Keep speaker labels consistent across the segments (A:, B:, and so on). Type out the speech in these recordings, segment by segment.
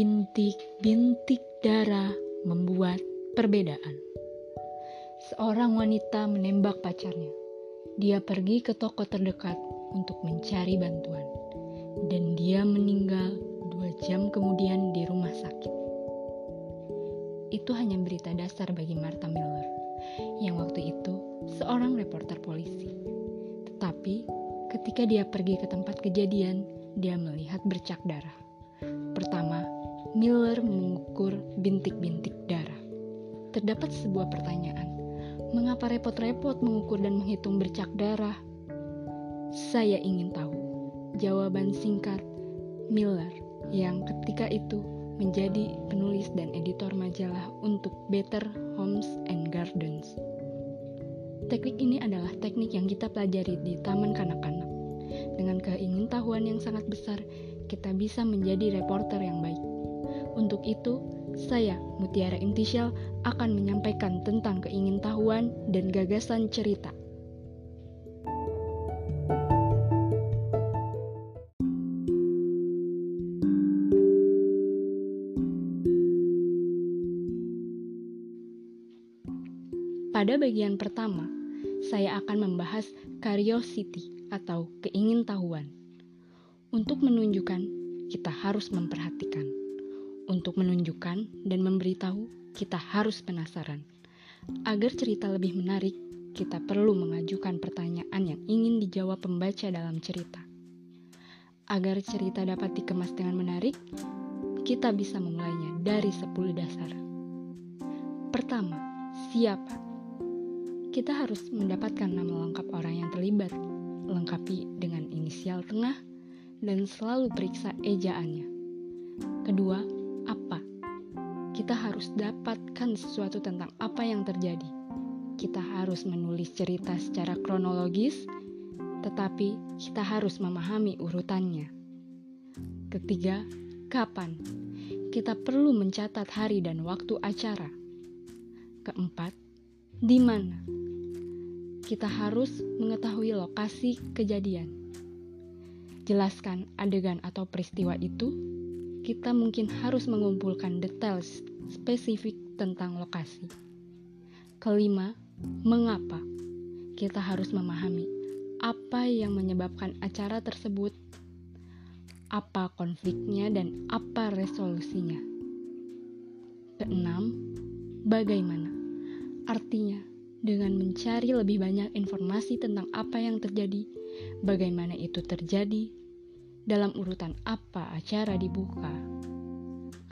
A: Bintik-bintik darah membuat perbedaan. Seorang wanita menembak pacarnya. Dia pergi ke toko terdekat untuk mencari bantuan, dan dia meninggal dua jam kemudian di rumah sakit. Itu hanya berita dasar bagi Martha Miller, yang waktu itu seorang reporter polisi. Tetapi ketika dia pergi ke tempat kejadian, dia melihat bercak darah. Pertama, Miller mengukur bintik-bintik darah. Terdapat sebuah pertanyaan, mengapa repot-repot mengukur dan menghitung bercak darah? Saya ingin tahu. Jawaban singkat Miller yang ketika itu menjadi penulis dan editor majalah untuk Better Homes and Gardens. Teknik ini adalah teknik yang kita pelajari di taman kanak-kanak. Dengan keingintahuan yang sangat besar, kita bisa menjadi reporter yang baik. Untuk itu, saya, Mutiara Intisyal, akan menyampaikan tentang keingintahuan dan gagasan cerita. Pada bagian pertama, saya akan membahas curiosity atau keingintahuan. Untuk menunjukkan, kita harus memperhatikan. Untuk menunjukkan dan memberitahu, kita harus penasaran. Agar cerita lebih menarik, kita perlu mengajukan pertanyaan yang ingin dijawab pembaca dalam cerita. Agar cerita dapat dikemas dengan menarik, kita bisa memulainya dari 10 dasar. Pertama, siapa? Kita harus mendapatkan nama lengkap orang yang terlibat, lengkapi dengan inisial tengah, dan selalu periksa ejaannya. Kedua. Kita harus dapatkan sesuatu tentang apa yang terjadi. Kita harus menulis cerita secara kronologis, tetapi kita harus memahami urutannya. Ketiga, kapan? Kita perlu mencatat hari dan waktu acara. Keempat, di mana? Kita harus mengetahui lokasi kejadian. Jelaskan adegan atau peristiwa itu kita mungkin harus mengumpulkan detail spesifik tentang lokasi. Kelima, mengapa? Kita harus memahami apa yang menyebabkan acara tersebut, apa konfliknya, dan apa resolusinya. Keenam, bagaimana? Artinya, dengan mencari lebih banyak informasi tentang apa yang terjadi, bagaimana itu terjadi, dalam urutan apa acara dibuka.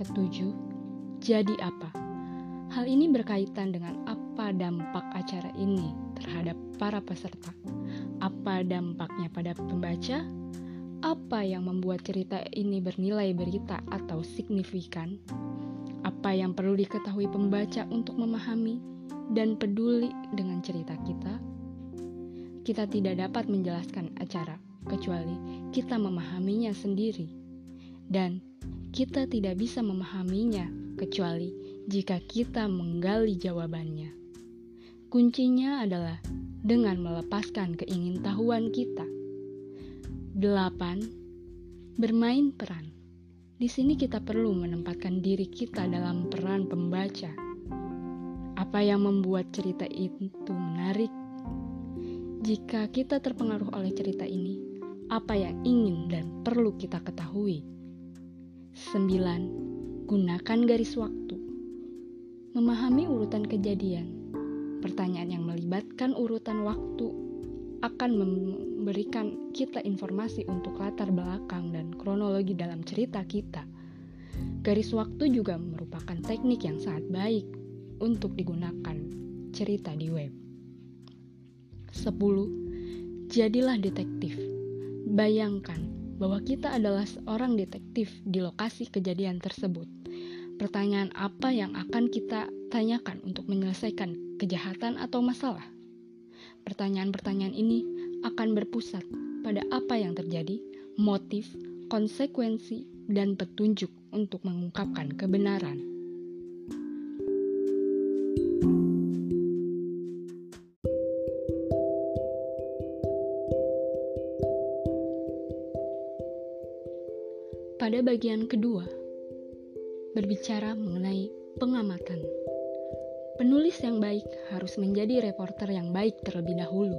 A: Ketujuh, jadi apa? Hal ini berkaitan dengan apa dampak acara ini terhadap para peserta. Apa dampaknya pada pembaca? Apa yang membuat cerita ini bernilai berita atau signifikan? Apa yang perlu diketahui pembaca untuk memahami dan peduli dengan cerita kita? Kita tidak dapat menjelaskan acara kecuali kita memahaminya sendiri, dan kita tidak bisa memahaminya kecuali jika kita menggali jawabannya. Kuncinya adalah dengan melepaskan keingintahuan kita. 8. Bermain peran. Di sini kita perlu menempatkan diri kita dalam peran pembaca. Apa yang membuat cerita itu menarik? Jika kita terpengaruh oleh cerita ini, apa yang ingin dan perlu kita ketahui. 9. Gunakan garis waktu. Memahami urutan kejadian. Pertanyaan yang melibatkan urutan waktu akan memberikan kita informasi untuk latar belakang dan kronologi dalam cerita kita. Garis waktu juga merupakan teknik yang sangat baik untuk digunakan cerita di web. 10. Jadilah detektif Bayangkan bahwa kita adalah seorang detektif di lokasi kejadian tersebut. Pertanyaan apa yang akan kita tanyakan untuk menyelesaikan kejahatan atau masalah? Pertanyaan-pertanyaan ini akan berpusat pada apa yang terjadi, motif, konsekuensi, dan petunjuk untuk mengungkapkan kebenaran. Pada bagian kedua, berbicara mengenai pengamatan. Penulis yang baik harus menjadi reporter yang baik terlebih dahulu,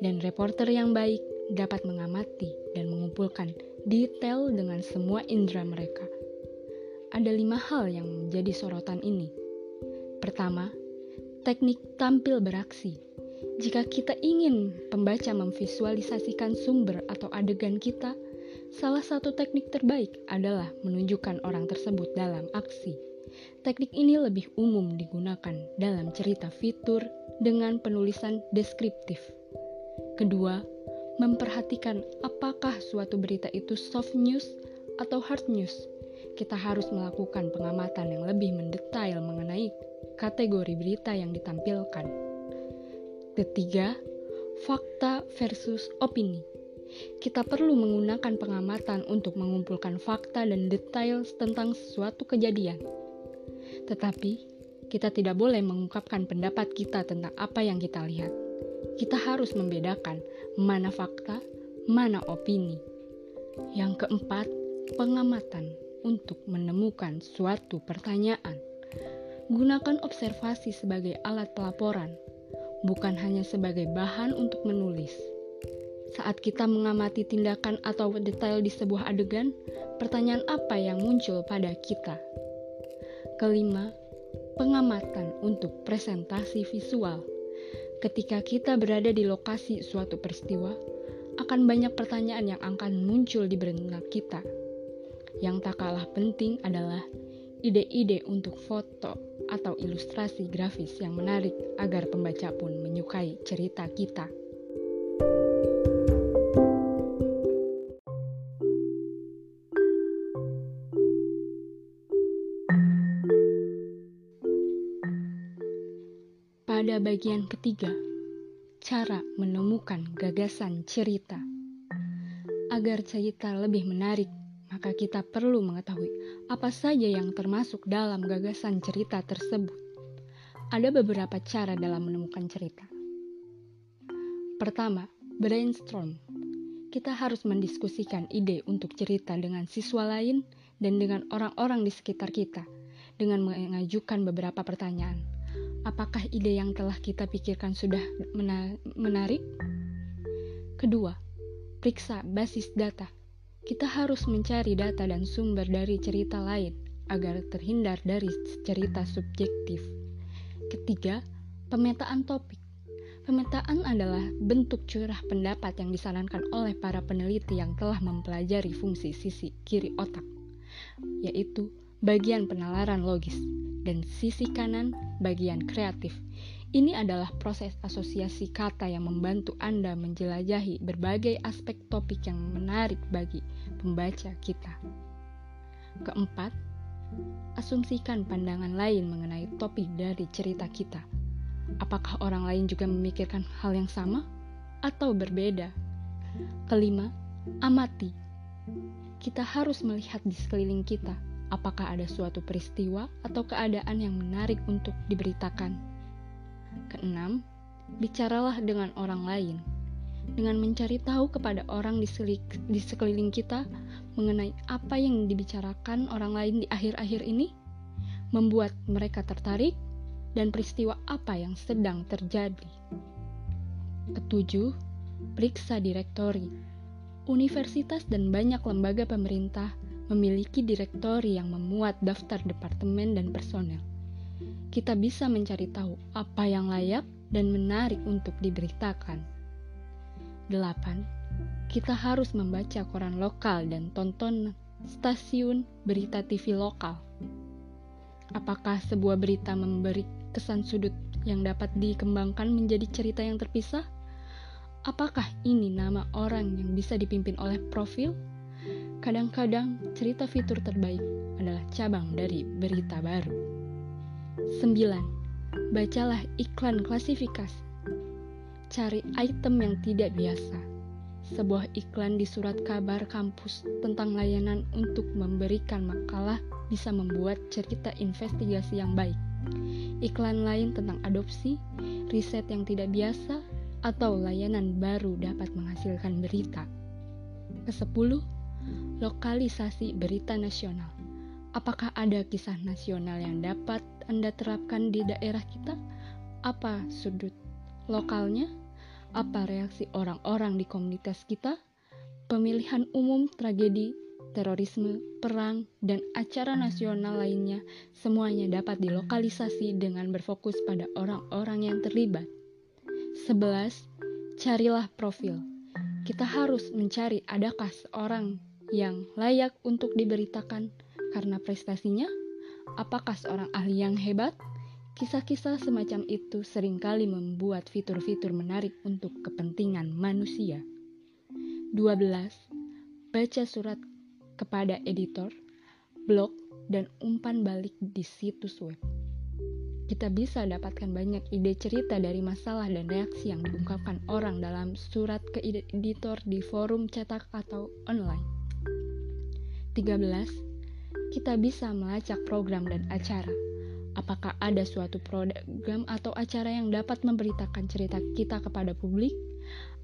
A: dan reporter yang baik dapat mengamati dan mengumpulkan detail dengan semua indera mereka. Ada lima hal yang menjadi sorotan ini. Pertama, teknik tampil beraksi. Jika kita ingin pembaca memvisualisasikan sumber atau adegan kita, salah satu teknik terbaik adalah menunjukkan orang tersebut dalam aksi. Teknik ini lebih umum digunakan dalam cerita fitur dengan penulisan deskriptif. Kedua, memperhatikan apakah suatu berita itu soft news atau hard news. Kita harus melakukan pengamatan yang lebih mendetail mengenai kategori berita yang ditampilkan. Ketiga, fakta versus opini. Kita perlu menggunakan pengamatan untuk mengumpulkan fakta dan detail tentang suatu kejadian. Tetapi, kita tidak boleh mengungkapkan pendapat kita tentang apa yang kita lihat. Kita harus membedakan mana fakta, mana opini. Yang keempat, pengamatan untuk menemukan suatu pertanyaan. Gunakan observasi sebagai alat pelaporan, bukan hanya sebagai bahan untuk menulis. Saat kita mengamati tindakan atau detail di sebuah adegan, pertanyaan apa yang muncul pada kita? Kelima, pengamatan untuk presentasi visual. Ketika kita berada di lokasi suatu peristiwa, akan banyak pertanyaan yang akan muncul di benak kita. Yang tak kalah penting adalah ide-ide untuk foto atau ilustrasi grafis yang menarik agar pembaca pun menyukai cerita kita. Pada bagian ketiga, cara menemukan gagasan cerita. Agar cerita lebih menarik, maka kita perlu mengetahui apa saja yang termasuk dalam gagasan cerita tersebut. Ada beberapa cara dalam menemukan cerita. Pertama, brainstorm. Kita harus mendiskusikan ide untuk cerita dengan siswa lain dan dengan orang-orang di sekitar kita dengan mengajukan beberapa pertanyaan apakah ide yang telah kita pikirkan sudah menarik? Kedua, periksa basis data. Kita harus mencari data dan sumber dari cerita lain agar terhindar dari cerita subjektif. Ketiga, pemetaan topik. Pemetaan adalah bentuk curah pendapat yang disarankan oleh para peneliti yang telah mempelajari fungsi sisi kiri otak, yaitu bagian penalaran logis, dan sisi kanan bagian kreatif. Ini adalah proses asosiasi kata yang membantu Anda menjelajahi berbagai aspek topik yang menarik bagi pembaca kita. Keempat, asumsikan pandangan lain mengenai topik dari cerita kita. Apakah orang lain juga memikirkan hal yang sama atau berbeda? Kelima, amati. Kita harus melihat di sekeliling kita apakah ada suatu peristiwa atau keadaan yang menarik untuk diberitakan. Keenam, bicaralah dengan orang lain. Dengan mencari tahu kepada orang di, di sekeliling kita mengenai apa yang dibicarakan orang lain di akhir-akhir ini, membuat mereka tertarik dan peristiwa apa yang sedang terjadi. Ketujuh, periksa direktori. Universitas dan banyak lembaga pemerintah memiliki direktori yang memuat daftar departemen dan personel. Kita bisa mencari tahu apa yang layak dan menarik untuk diberitakan. 8. Kita harus membaca koran lokal dan tonton stasiun berita TV lokal. Apakah sebuah berita memberi kesan sudut yang dapat dikembangkan menjadi cerita yang terpisah? Apakah ini nama orang yang bisa dipimpin oleh profil Kadang-kadang cerita fitur terbaik adalah cabang dari berita baru. 9. Bacalah iklan klasifikasi. Cari item yang tidak biasa. Sebuah iklan di surat kabar kampus tentang layanan untuk memberikan makalah bisa membuat cerita investigasi yang baik. Iklan lain tentang adopsi, riset yang tidak biasa, atau layanan baru dapat menghasilkan berita. Kesepuluh, Lokalisasi berita nasional. Apakah ada kisah nasional yang dapat Anda terapkan di daerah kita? Apa sudut lokalnya? Apa reaksi orang-orang di komunitas kita? Pemilihan umum, tragedi, terorisme, perang, dan acara nasional lainnya semuanya dapat dilokalisasi dengan berfokus pada orang-orang yang terlibat. 11. Carilah profil. Kita harus mencari adakah seorang yang layak untuk diberitakan karena prestasinya? Apakah seorang ahli yang hebat? Kisah-kisah semacam itu sering kali membuat fitur-fitur menarik untuk kepentingan manusia. 12. Baca surat kepada editor, blog, dan umpan balik di situs web. Kita bisa dapatkan banyak ide cerita dari masalah dan reaksi yang diungkapkan orang dalam surat ke editor di forum cetak atau online. 13 kita bisa melacak program dan acara. Apakah ada suatu program atau acara yang dapat memberitakan cerita kita kepada publik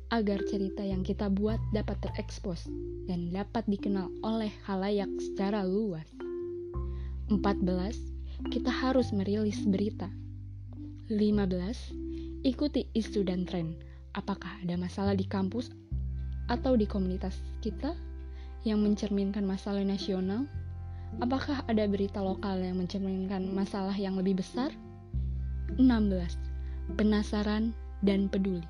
A: agar cerita yang kita buat dapat terekspos dan dapat dikenal oleh halayak secara luas. 14. Kita harus merilis berita. 15. Ikuti isu dan tren. Apakah ada masalah di kampus atau di komunitas kita yang mencerminkan masalah nasional? Apakah ada berita lokal yang mencerminkan masalah yang lebih besar? 16. Penasaran dan peduli.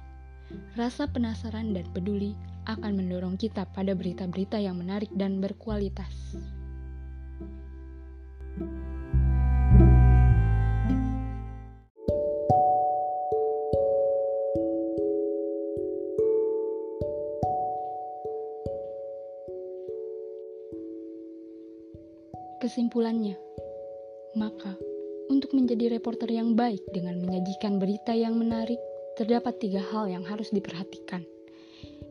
A: Rasa penasaran dan peduli akan mendorong kita pada berita-berita yang menarik dan berkualitas. Kesimpulannya, maka untuk menjadi reporter yang baik dengan menyajikan berita yang menarik, terdapat tiga hal yang harus diperhatikan,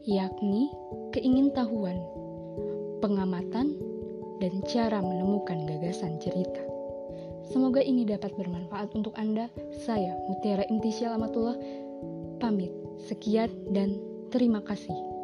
A: yakni keingintahuan, pengamatan, dan cara menemukan gagasan cerita. Semoga ini dapat bermanfaat untuk Anda. Saya, Mutiara Intisyal Amatullah, pamit. Sekian dan terima kasih.